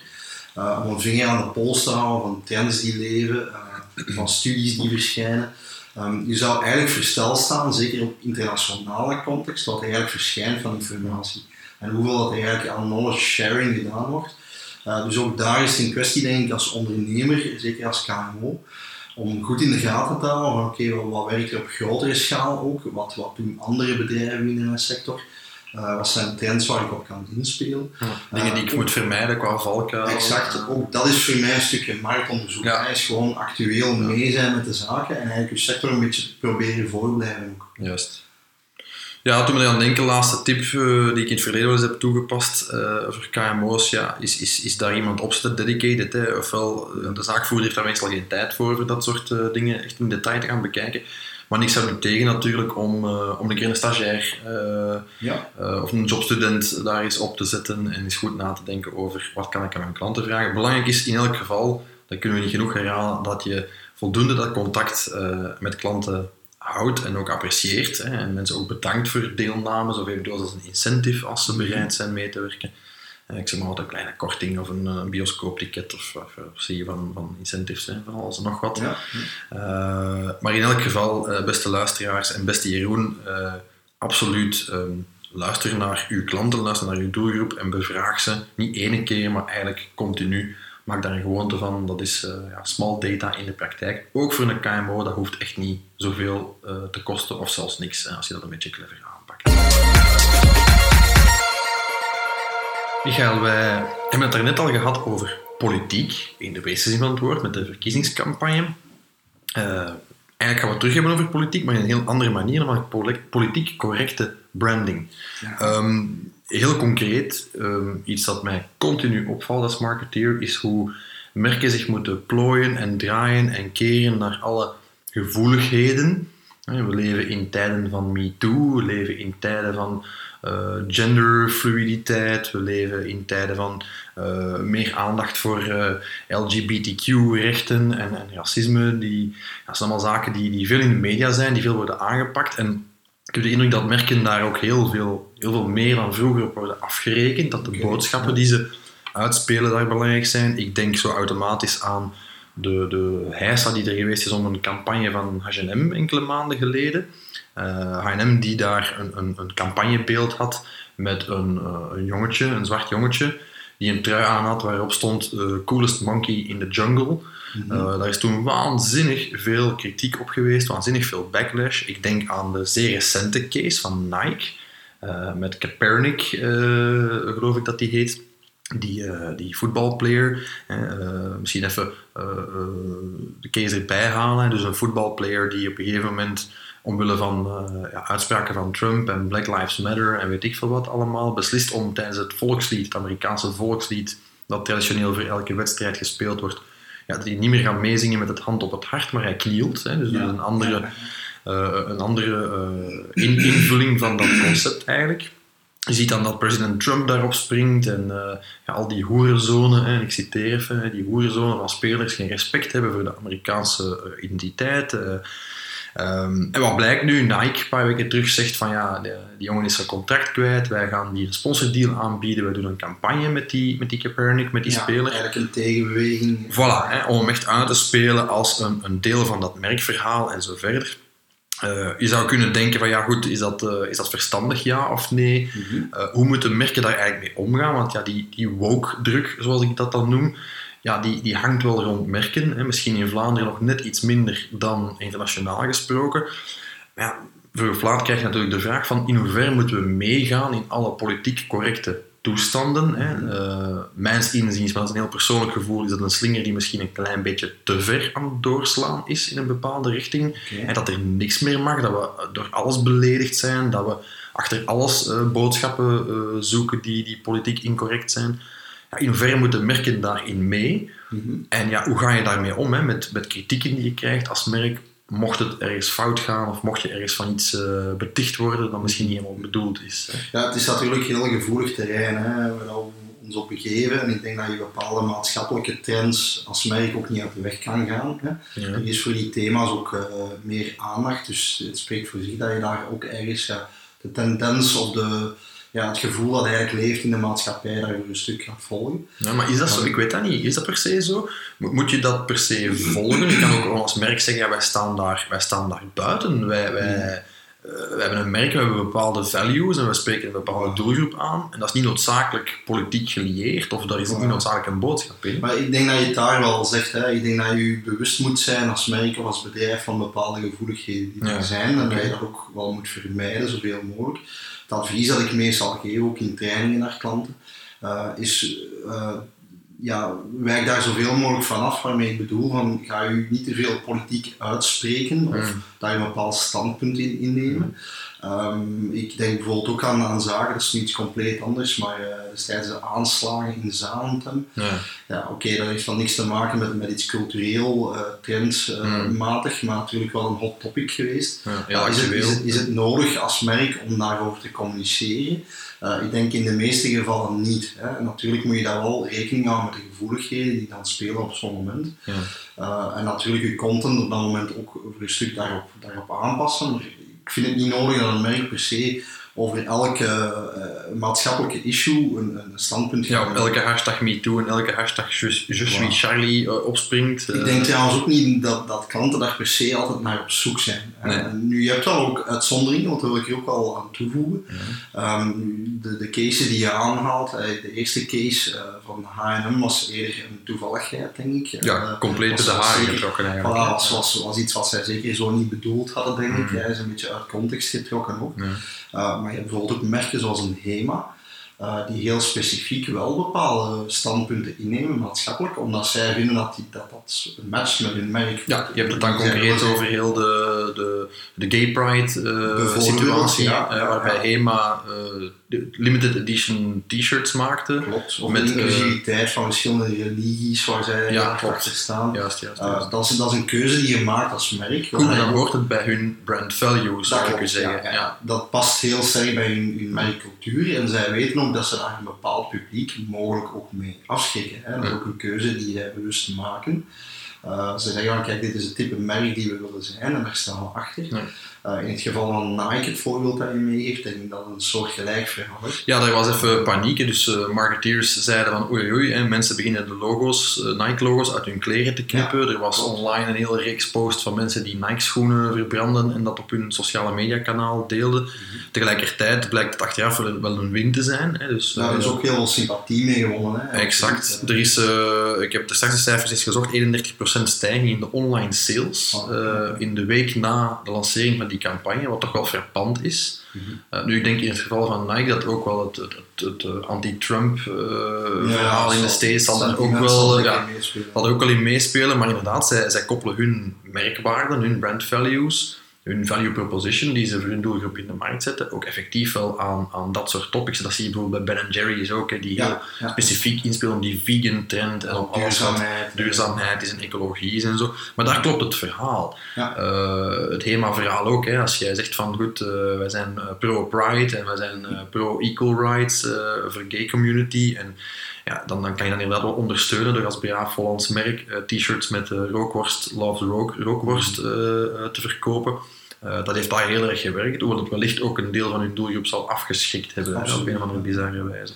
Om een vinger aan de pols te houden van trends die leven, van studies die verschijnen. Um, je zou eigenlijk versteld staan, zeker op internationale context, wat eigenlijk verschijnt van informatie. En hoeveel dat eigenlijk aan knowledge sharing gedaan wordt. Uh, dus ook daar is het een kwestie, denk ik, als ondernemer, zeker als KMO, om goed in de gaten te houden van oké, wat werkt er op grotere schaal ook, wat, wat doen andere bedrijven in een sector, uh, wat zijn trends waar ik op kan inspelen. Ja, dingen die ik uh, moet vermijden qua valkuil. Exact, ook dat is voor mij een stukje marktonderzoek. Ja. Hij is gewoon actueel mee zijn met de zaken en eigenlijk je sector een beetje proberen voorblijven. Ook. Juist. Ja, toen me aan het denken, laatste tip uh, die ik in het verleden wel eens heb toegepast uh, voor KMO's, ja, is, is, is daar iemand op zitten, dedicated. Hè? Ofwel, de zaakvoerder heeft daar meestal geen tijd voor, voor dat soort uh, dingen echt in detail te gaan bekijken. Maar niks zou nu tegen natuurlijk om, om een keer een stagiair ja. of een jobstudent daar eens op te zetten en eens goed na te denken over wat kan ik aan mijn klanten vragen. Belangrijk is in elk geval, dat kunnen we niet genoeg herhalen, dat je voldoende dat contact met klanten houdt en ook apprecieert. Hè, en mensen ook bedankt voor deelname, of eventueel als een incentive als ze bereid zijn mee te werken. Uh, ik zeg maar altijd een kleine korting of een, een bioscoopticket of, of, of zie je van, van incentives, hè, van alles en nog wat. Ja. Uh, maar in elk geval, uh, beste luisteraars en beste Jeroen, absoluut um, luister naar uw klanten, luister naar uw doelgroep en bevraag ze, niet één keer, maar eigenlijk continu maak daar een gewoonte van. Dat is ja, small data in de praktijk. Ook voor een KMO, dat hoeft echt niet zoveel te kosten of zelfs niks, als je dat een beetje clever aanpakt. Michael, wij hebben het daarnet al gehad over politiek, in de wezen zin van het woord, met de verkiezingscampagne. Uh, eigenlijk gaan we het terug hebben over politiek, maar in een heel andere manier, namelijk politiek correcte branding. Ja. Um, heel concreet, um, iets dat mij continu opvalt als marketeer, is hoe merken zich moeten plooien en draaien en keren naar alle gevoeligheden. We leven in tijden van MeToo, we leven in tijden van uh, genderfluiditeit, we leven in tijden van uh, meer aandacht voor uh, LGBTQ-rechten en, en, racisme. Die, dat zijn allemaal zaken die, die veel in de media zijn, die veel worden aangepakt. En ik heb de indruk dat merken daar ook heel veel, heel veel meer dan vroeger op worden afgerekend. Dat de boodschappen die ze uitspelen daar belangrijk zijn. Ik denk zo automatisch aan de, de heisa die er geweest is om een campagne van H&M enkele maanden geleden. H&M die daar een, een, een campagnebeeld had met een, eh, een jongetje, een zwart jongetje, die een trui aan had waarop stond eh, Coolest Monkey in the Jungle. Eh, daar is toen waanzinnig veel kritiek op geweest, waanzinnig veel backlash. Ik denk aan de zeer recente case van Nike, met Kaepernick, geloof ik dat die heet. Die, eh, die voetbalplayer, eh, misschien even eh, de case erbij halen. Dus een voetbalplayer die op een gegeven moment, omwille van ja, uitspraken van Trump en Black Lives Matter en weet ik veel wat allemaal, beslist om tijdens het volkslied, het Amerikaanse volkslied, dat traditioneel voor elke wedstrijd gespeeld wordt, ja, dat hij niet meer gaat meezingen met het hand op het hart, maar hij knielt. Hè, dus is een andere, een andere in- invulling van dat concept eigenlijk. Je ziet dan dat president Trump daarop springt en eh, ja, al die hoerenzonen, en ik citeer even, hè, die hoerenzonen van spelers geen respect hebben voor de Amerikaanse eh, identiteit. eh. Ehm, en wat blijkt nu? Nike een paar weken terug zegt van ja, de- die jongen is zijn contract kwijt, wij gaan die een sponsordeal aanbieden, wij doen een campagne met die, met die Kaepernick, met die Ja, speler. Eigenlijk een tegenbeweging. Voilà, hè, om hem echt uit te spelen als een, een deel van dat merkverhaal en zo verder. Eh, je zou kunnen denken van ja goed, is dat, eh, is dat verstandig ja of nee? Mhm. Eh, hoe moeten merken daar eigenlijk mee omgaan? Want ja, die, die woke-druk, zoals ik dat dan noem, ja, die, die hangt wel rond merken. Hè. Misschien in Vlaanderen nog net iets minder dan internationaal gesproken. Maar ja, voor Vlaanderen krijg je natuurlijk de vraag van in hoeverre moeten we meegaan in alle politiek correcte toestanden. Hè. Eh, mijns inziens, maar dat is een heel persoonlijk gevoel, is dat een slinger die misschien een klein beetje te ver aan het doorslaan is in een bepaalde richting. En dat er niks meer mag, dat we door alles beledigd zijn, dat we achter alles eh, boodschappen eh, zoeken die, die politiek incorrect zijn. Ja, in hoeverre moeten merken daarin mee? Mhm. En ja, hoe ga je daarmee om hè? Met, met kritieken die je krijgt als merk? Mocht het ergens fout gaan of mocht je ergens van iets eh, beticht worden dat misschien niet helemaal bedoeld is. Hè? Ja, het is natuurlijk een heel gevoelig terrein hè, waar we ons op begeven. En ik denk dat je bepaalde maatschappelijke trends als merk ook niet uit de weg kan gaan. Hè. Ja. Er is voor die thema's ook eh, meer aandacht. Dus het spreekt voor zich dat je daar ook ergens ja, de tendens of de, ja, het gevoel dat eigenlijk leeft in de maatschappij daar voor een stuk gaat volgen. Ja, maar is dat zo? Ik weet dat niet. Is dat per se zo? Moet, je dat per se volgen? Je kan ook als merk zeggen, ja, wij, staan daar, wij staan daar buiten. Wij, wij, eh, wij hebben een merk, we hebben bepaalde values en we spreken een bepaalde doelgroep aan. En dat is niet noodzakelijk politiek gelieerd of daar is ook niet noodzakelijk een boodschap in. Maar ik denk dat je het daar wel zegt. Hè. Ik denk dat je je bewust moet zijn als merk of als bedrijf van bepaalde gevoeligheden die Ja. er zijn. En dat je dat ook wel moet vermijden, zoveel mogelijk. Het advies dat ik meestal geef, ook in trainingen naar klanten, eh, is eh, ja, wijk daar zoveel mogelijk van af. Waarmee ik bedoel, van, ga je niet te veel politiek uitspreken of Mm. daar een bepaald standpunt in innemen. Ehm, ik denk bijvoorbeeld ook aan, aan zaken, dat is nu iets compleet anders, maar eh destijds de aanslagen in Zaventem. Ja. Ja, oké, dat heeft dan niks te maken met, met iets cultureel, trendmatig, maar natuurlijk wel een hot topic geweest. Ja, is, het, is, het, is het nodig als merk om daarover te communiceren? Ik denk in de meeste gevallen niet. Hè. Natuurlijk moet je daar wel rekening houden met de gevoeligheden die dan spelen op zo'n moment. Ja. En natuurlijk je content op dat moment ook voor een stuk daarop, daarop aanpassen. Maar ik vind het niet nodig dat een merk per se over elke eh, maatschappelijke issue een, een standpunt Ja, op elke hashtag MeToo en elke hashtag Je, suis Voilà. Charlie eh, opspringt. eh, Ik denk trouwens ook niet dat, dat klanten daar per se altijd naar op zoek zijn. Nee. Eh, nu, je hebt wel ook uitzonderingen, want daar wil ik er ook wel aan toevoegen. Ehm, de, de cases die je aanhaalt, eh, de eerste case eh, van H&M was eerder een toevalligheid, denk ik. ja, Eh, compleet de zeker- getrokken Voilà, eigenlijk. was, was, was iets wat zij zeker zo niet bedoeld hadden, denk ik. Mm. Hij is een beetje uit context getrokken ook. Ja. Uh, maar je hebt bijvoorbeeld ook merken zoals een HEMA, uh, die heel specifiek wel bepaalde standpunten innemen, maatschappelijk, omdat zij vinden dat die, dat, dat matcht met hun merk. Ja, je hebt het dan concreet over heel de, de, de gay pride eh, situatie, ja, eh, waarbij. HEMA eh, limited edition t-shirts maakte. Klopt, of Met, eh, inclusiviteit van verschillende religies waar zij Ja, achter staan. Juist, juist. Juist. dat, is, dat is een keuze die je maakt als merk. Goed, maar dan hoort het bij hun brand values, zou ik u zeggen. ja. Dat past heel sterk bij hun, hun merkcultuur en zij weten ook dat ze daar een bepaald publiek mogelijk ook mee afschrikken. Hè. Dat is ook een keuze die zij bewust maken. Uh, ze zeggen van kijk, dit is het type merk die we willen zijn en daar staan we achter. Ja. Uh, in het geval van Nike, het voorbeeld dat je meegeeft, denk ik dat een soort gelijk verhaal is. Ja, er was even paniek. Dus uh, marketeers zeiden van oei oei, hè, mensen beginnen de logo's, Nike-logo's uit hun kleren te knippen. Ja, er was online een hele reeks posts van mensen die Nike-schoenen verbranden en dat op hun sociale media-kanaal deelden. Mm -hmm. Tegelijkertijd blijkt het achteraf wel, wel een win te zijn. Hè, dus, ja, er is ook heel veel sympathie mee gewonnen. Hè, exact. Er is, ik heb de straks de cijfers eens gezocht, 31% stijging in de online sales oh, in de week na de lancering van die campagne, wat toch wel frappant is. -hmm. uh, nu, ik denk in het geval van Nike dat ook wel het, het, het, het anti-Trump uh, ja, verhaal in de States zal daar ook wel, ja, zal ook wel in meespelen. Maar inderdaad, zij, zij koppelen hun merkwaarden, hun brand values, hun value proposition die ze voor hun doelgroep in de markt zetten, ook effectief wel aan, aan dat soort topics. Dat zie je bijvoorbeeld bij Ben Jerry's ook, hè, die ja, heel ja. specifiek inspelen op die vegan trend en op alles wat duurzaamheid is en ecologie is en zo. Maar daar klopt het verhaal. Ja. Uh, het HEMA-verhaal ook, hè, als jij zegt van goed, uh, wij zijn pro-pride en wij zijn pro-equal rights voor gay community en ja, dan, dan kan je dat inderdaad wel ondersteunen door als braaf Hollands merk uh, t-shirts met uh, rookworst, love rook, rookworst uh, te verkopen. dat heeft daar heel erg gewerkt, hoewel het wellicht ook een deel van hun doelgroep zal afgeschikt hebben op een of andere bizarre wijze.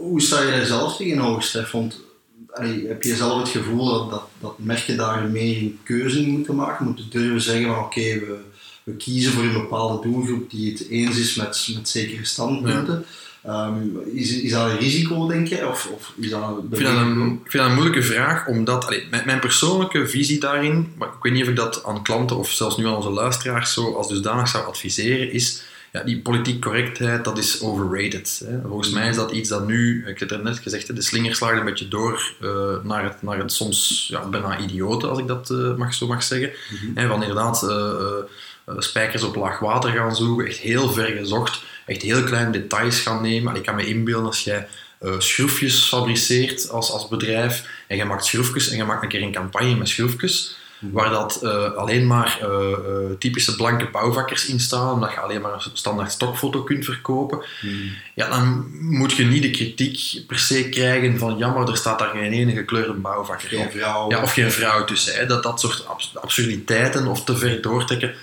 hoe sta je daar zelf tegenover, Stef? Want allee, heb je zelf het gevoel dat, dat, dat merken daar meer een keuze in moeten maken? Moeten durven zeggen van oké, okay, we, we kiezen voor een bepaalde doelgroep die het eens is met, met zekere standpunten. Ja. Um, is, is dat een risico, denk je? Of, of is dat een ik, vind dat een, ik vind dat een moeilijke vraag, omdat allee, mijn, mijn, persoonlijke visie daarin, maar ik weet niet of ik dat aan klanten of zelfs nu aan onze luisteraars zo als dusdanig zou adviseren, is ja, die politiek correctheid, dat is overrated. Hè. Volgens mij is dat iets dat nu, ik heb het net gezegd, de slinger slaagt een beetje door uh, naar, het, naar het soms ja, bijna idioten, als ik dat uh, mag, zo mag zeggen. Mm -hmm. van inderdaad uh, spijkers op laag water gaan zoeken, echt heel ver gezocht echt heel kleine details gaan nemen. En ik kan me inbeelden als jij uh, schroefjes fabriceert als, als bedrijf en je maakt schroefjes en je maakt een keer een campagne met schroefjes waar dat uh, alleen maar uh, typische blanke bouwvakkers in staan, omdat je alleen maar een standaard stokfoto kunt verkopen, mm. ja, dan moet je niet de kritiek per se krijgen van ja, maar er staat daar geen ene gekleurde bouwvakker geen vrouw, ja, of geen vrouw tussen. Hè. Dat, dat soort absurditeiten of te ver doortrekken,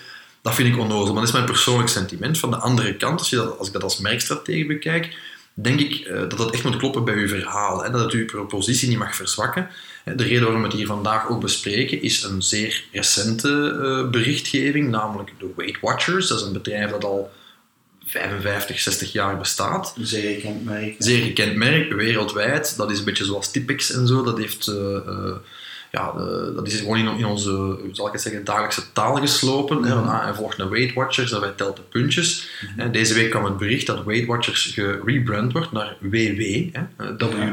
dat vind ik onnozel, maar dat is mijn persoonlijk sentiment. Van de andere kant, als, je dat, als ik dat als merkstratege bekijk, denk ik uh, dat dat echt moet kloppen bij uw verhaal. Hè? Dat het uw propositie niet mag verzwakken. De reden waarom we het hier vandaag ook bespreken is een zeer recente uh, berichtgeving, namelijk de Weight Watchers. Dat is een bedrijf dat al 55, 60 jaar bestaat. Zeer gekend merk. Zeer gekend merk, wereldwijd. Dat is een beetje zoals Tipex en zo. Dat heeft... Uh, ja, uh, dat is gewoon in, in, onze, zal ik het zeggen, dagelijkse taal geslopen. Mm -hmm. hè, ah, en volgt een Weight Watchers, dat wij telt de puntjes. Mm -hmm. Deze week kwam het bericht dat Weight Watchers gerebrand wordt naar WW, hè,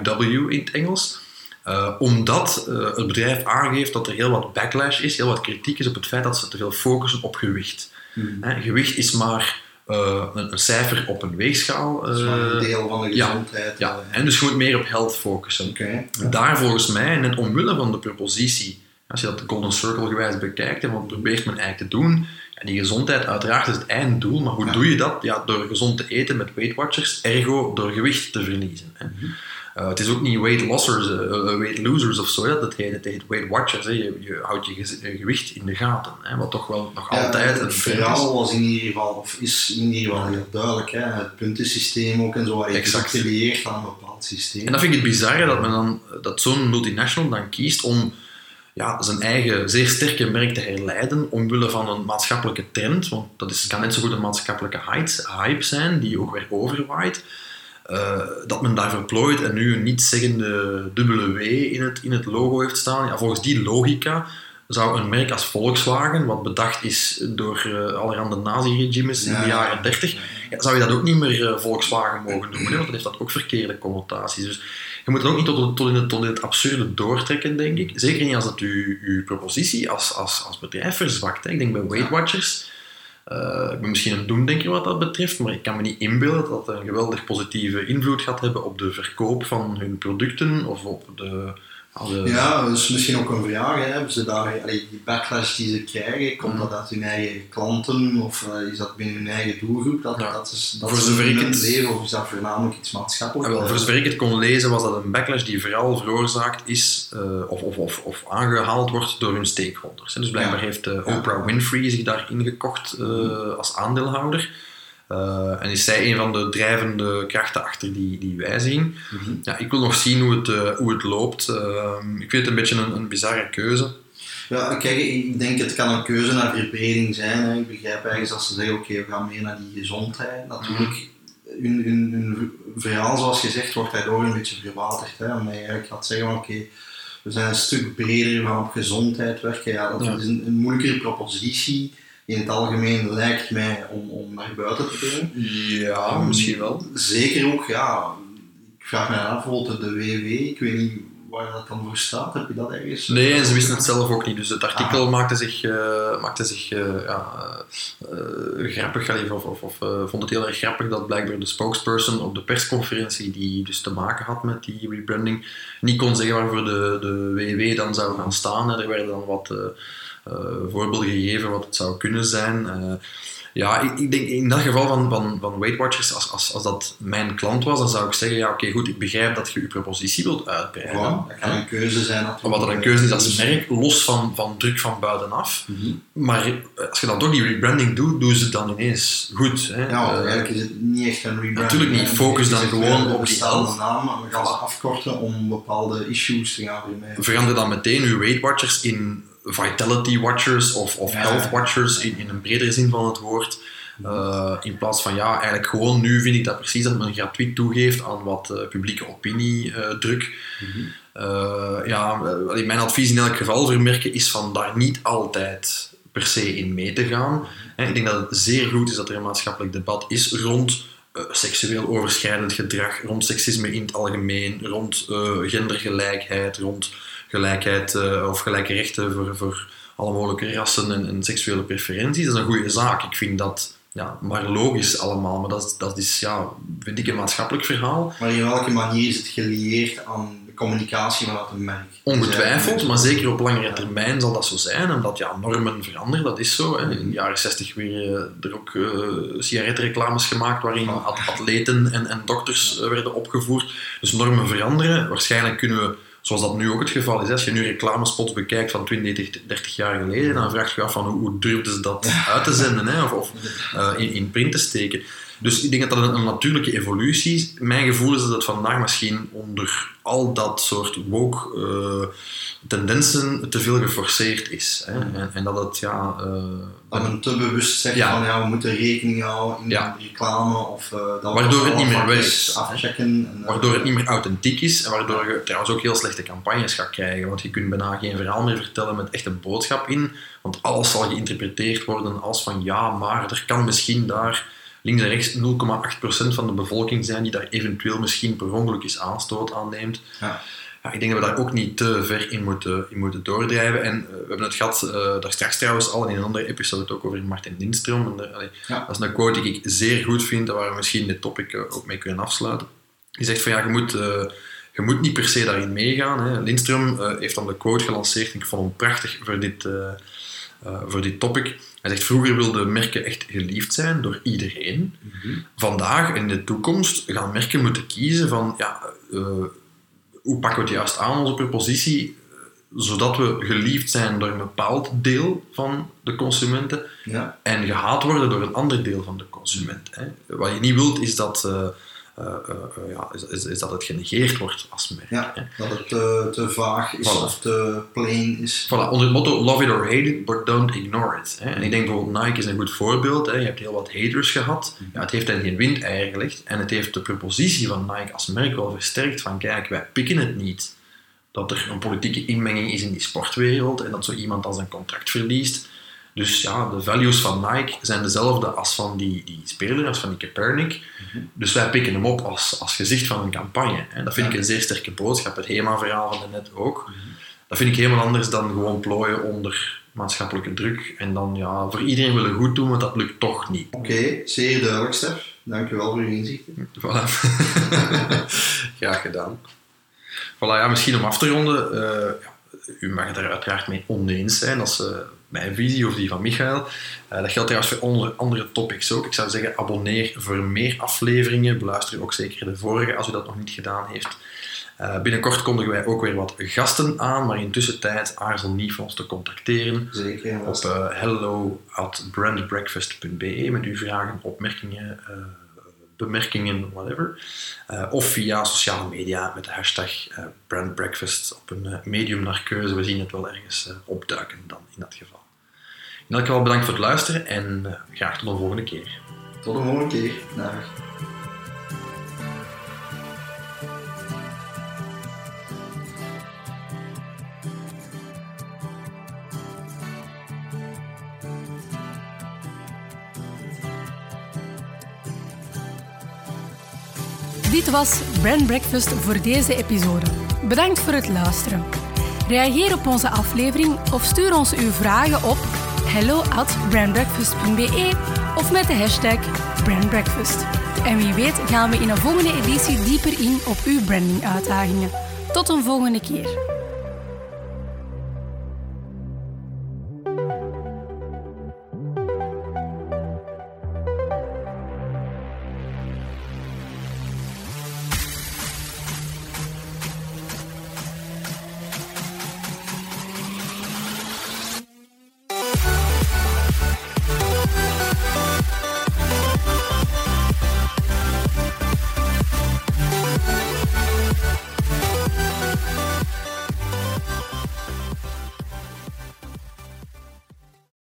WW in het Engels. Uh, omdat uh, het bedrijf aangeeft dat er heel wat backlash is, heel wat kritiek is op het feit dat ze te veel focussen op gewicht. Mm -hmm. Gewicht is maar uh, een, een, cijfer op een weegschaal. Uh, een deel van de gezondheid. Ja, ja. en dus je moet meer op health focussen. Okay, ja. Daar volgens mij, net omwille van de propositie, als je dat de Golden Circle gewijs bekijkt, en wat probeert men eigenlijk te doen, en die gezondheid uiteraard is het einddoel, maar hoe ja. doe je dat? Ja, door gezond te eten met Weight Watchers, ergo door gewicht te verliezen. Hè. Mm -hmm. Uh, het is ook niet weight lossers, uh, weight losers of zo, dat heet, het heet weight watchers. Hè. Je, je houdt je gewicht in de gaten, hè, wat toch wel nog ja, altijd een verhaal was in ieder geval, of is in ieder geval heel duidelijk. Hè. Het puntensysteem ook en zo, waar je exact aan een bepaald systeem. En dat vind ik het bizarre dat, men dan, dat zo'n multinational dan kiest om ja, zijn eigen zeer sterke merk te herleiden omwille van een maatschappelijke trend, want dat is, kan net zo goed een maatschappelijke hype zijn die ook weer overwaait. Uh, dat men daar verplooit en nu een niet-zeggende dubbele W in het, in het logo heeft staan. Ja, volgens die logica zou een merk als Volkswagen, wat bedacht is door uh, allerhande nazi-regimes ja, in de jaren 30, ja, zou je dat ook niet meer uh, Volkswagen mogen noemen, want dan heeft dat ook verkeerde connotaties. Dus je moet het ook niet tot, tot, in het, tot in het absurde doortrekken, denk ik. Zeker niet als het uw propositie als, als, als bedrijf verzwakt. Hè. Ik denk bij Weight Watchers uh, ik ben misschien een doemdenker wat dat betreft, maar ik kan me niet inbeelden dat dat een geweldig positieve invloed gaat hebben op de verkoop van hun producten of op de, Ja, dat is misschien ook een vraag. Hè. Hebben ze daar, allee, die backlash die ze krijgen, komt Mhm. dat uit hun eigen klanten of eh, is dat binnen hun eigen doelgroep? Dat, Ja. dat is, dat Voor zover ik het- of is dat voornamelijk iets maatschappelijk? Ah, wel, voor zover ik het kon lezen, was dat een backlash die vooral veroorzaakt is eh, of, of, of, of aangehaald wordt door hun stakeholders. hè. Dus blijkbaar Ja. heeft eh, Ja. Oprah Winfrey zich daarin gekocht eh, als aandeelhouder. Eh, en is zij een van de drijvende krachten achter die, die wij zien. Mhm. Ja, ik wil nog zien hoe het, eh, hoe het loopt. Eh, ik vind het een beetje een, een bizarre keuze. Ja, kijk, ik denk het kan een keuze naar verbreding zijn. Hè. Ik begrijp ergens als ze zeggen, oké, we gaan meer naar die gezondheid. Natuurlijk, hun, hun, hun verhaal, zoals gezegd, wordt daardoor een beetje verwaterd. Hè. Omdat je eigenlijk gaat zeggen, oké, we zijn een stuk breder, we gaan op gezondheid werken. Ja, dat Ja. is een, een moeilijkere propositie. In het algemeen lijkt mij om, om naar buiten te brengen. Ja, misschien wel. Zeker ook, ja. Ik vraag me af, bijvoorbeeld de WW, ik weet niet waar dat dan voor staat. Heb je dat ergens? Nee, en ze wisten het zelf ook niet. Dus het artikel maakte zich, eh, maakte zich eh, ja, eh, grappig, of, of, of vond het heel erg grappig dat blijkbaar de spokesperson op de persconferentie die dus te maken had met die rebranding, niet kon zeggen waarvoor de, de WW dan zou gaan staan. Er werden dan wat eh, voorbeelden gegeven wat het zou kunnen zijn. Eh, ja, ik, ik denk in dat geval van, van, van Weight Watchers, als, als, als dat mijn klant was, dan zou ik zeggen, ja oké goed, ik begrijp dat je je propositie wilt uitbreiden. Dat kan een keuze zijn natuurlijk. Wat er een keuze is als merk, los van, van druk van buitenaf. Mhm. Maar als je dan toch die rebranding doet, doen ze het dan ineens goed. Hè? Ja, Eh, eigenlijk is het niet echt een rebranding. Natuurlijk niet. Focus dan gewoon op die naam, maar we gaan ze afkorten om bepaalde issues te gaan vermijden. verander dan meteen uw Weight Watchers in Vitality Watchers of, of Ja. Health Watchers in, in een bredere zin van het woord. Eh, in plaats van ja, eigenlijk gewoon nu vind ik dat precies dat men gratuit toegeeft aan wat eh, publieke opiniedruk. Eh, ja, eh, allee, mijn advies in elk geval voor merken is van daar niet altijd per se in mee te gaan. Hè, Ik denk dat het zeer goed is dat er een maatschappelijk debat is rond seksueel overschrijdend gedrag, rond seksisme in het algemeen, rond gendergelijkheid, rond gelijkheid eh, of gelijke rechten voor, voor alle mogelijke rassen en, en seksuele preferenties. Dat is een goede zaak. Ik vind dat ja, maar logisch allemaal, maar dat is, dat is ja, vind ik een maatschappelijk verhaal. Maar in welke manier is het gelieerd aan de communicatie vanuit een merk? Ongetwijfeld, maar zeker op langere termijn zal dat zo zijn, omdat ja, normen veranderen, dat is zo. Hè. In de jaren 60 werden er ook eh sigarettenreclames gemaakt waarin at- atleten en, en dokters eh, werden opgevoerd. Dus normen veranderen. Waarschijnlijk kunnen we, zoals dat nu ook het geval is, als je nu reclamespots bekijkt van 20, 30, 30 jaar geleden, dan vraag je je af van hoe, hoe durfden ze dat uit te zenden hè, of, of eh, in, in print te steken. Dus ik denk dat dat een, een natuurlijke evolutie is. Mijn gevoel is dat het vandaag misschien onder al dat soort woke eh, tendensen te veel geforceerd is. Hè? En, en dat het, ja... eh, Dat men te bewust zegt Ja. van ja, we moeten rekening houden in Ja. de reclame of eh, dat Waardoor het niet meer werkt. afchecken. Eh, Waardoor het niet meer authentiek is en waardoor je trouwens ook heel slechte campagnes gaat krijgen. Want je kunt bijna geen verhaal meer vertellen met echt een boodschap in. Want alles zal geïnterpreteerd worden als van ja, maar er kan misschien daar links en rechts 0,8% van de bevolking zijn die daar eventueel misschien per ongeluk eens aanstoot aan neemt. Ja. Ja, ik denk dat we daar ook niet te ver in moeten, in moeten doordrijven. En eh, we hebben het gehad, eh, daar straks trouwens al in een andere episode ook over Martin Ja. Dat is een quote die ik zeer goed vind, en waar we misschien dit topic eh, ook mee kunnen afsluiten. Die zegt van ja, je moet, je moet niet per se daarin meegaan. Hè. Lindström eh, heeft dan de quote gelanceerd ik vond hem prachtig voor dit, eh, voor dit topic. Hij zegt vroeger wilden merken echt geliefd zijn door iedereen. Vandaag en in de toekomst gaan merken moeten kiezen van ja, eh, hoe pakken we het juist aan, onze propositie, eh, zodat we geliefd zijn door een bepaald deel van de consumenten ja. en gehaat worden door een ander deel van de consument. Hè. Wat je niet wilt is dat, ja, is, is, is dat het genegeerd wordt als merk. Ja, hè. dat het te, te vaag is Voilà. of te plain is. Voilà, onder het motto love it or hate it, but don't ignore it. Hè. En ik denk bijvoorbeeld Nike is een goed voorbeeld. Hè. Je hebt heel wat haters gehad. Ja, het heeft hen geen windeier gelegd. En het heeft de propositie van Nike als merk wel versterkt van kijk, wij pikken het niet. Dat er een politieke inmenging is in die sportwereld en dat zo iemand dan zijn contract verliest. Dus ja, de values van Nike zijn dezelfde als van die, die speler, als van die Kaepernick. Dus wij pikken hem op als, als gezicht van een campagne. En dat vind ik een zeer sterke boodschap. Het HEMA-verhaal van net ook. Dat vind ik helemaal anders dan gewoon plooien onder maatschappelijke druk. En dan ja, voor iedereen willen goed doen, want dat lukt toch niet. Oké, zeer duidelijk, Stef. Dankjewel voor je inzichten. Voilà. Graag gedaan. Voilà, ja, misschien om af te ronden. eh, u mag het er uiteraard mee oneens zijn. Is eh, mijn visie of die van Michael. Eh, dat geldt trouwens voor andere, andere topics ook. Ik zou zeggen, abonneer voor meer afleveringen. Beluister ook zeker de vorige als u dat nog niet gedaan heeft. Eh, binnenkort kondigen wij ook weer wat gasten aan, maar intussen tijd aarzel niet voor ons te contacteren Zeker. op uh, hello at brandbreakfast.be met uw vragen, opmerkingen, uh, bemerkingen, whatever. Uh, of via sociale media met de hashtag brandbreakfast op een medium naar keuze. We zien het wel ergens opduiken dan in dat geval. In elk geval bedankt voor het luisteren en graag tot de volgende keer. Tot de volgende keer. Dag. Was Brand Breakfast voor deze episode. Bedankt voor het luisteren. Reageer op onze aflevering of stuur ons uw vragen op hello at brandbreakfast.be of met de hashtag brandbreakfast. En wie weet gaan we in een volgende editie dieper in op uw branding uitdagingen. Tot een volgende keer.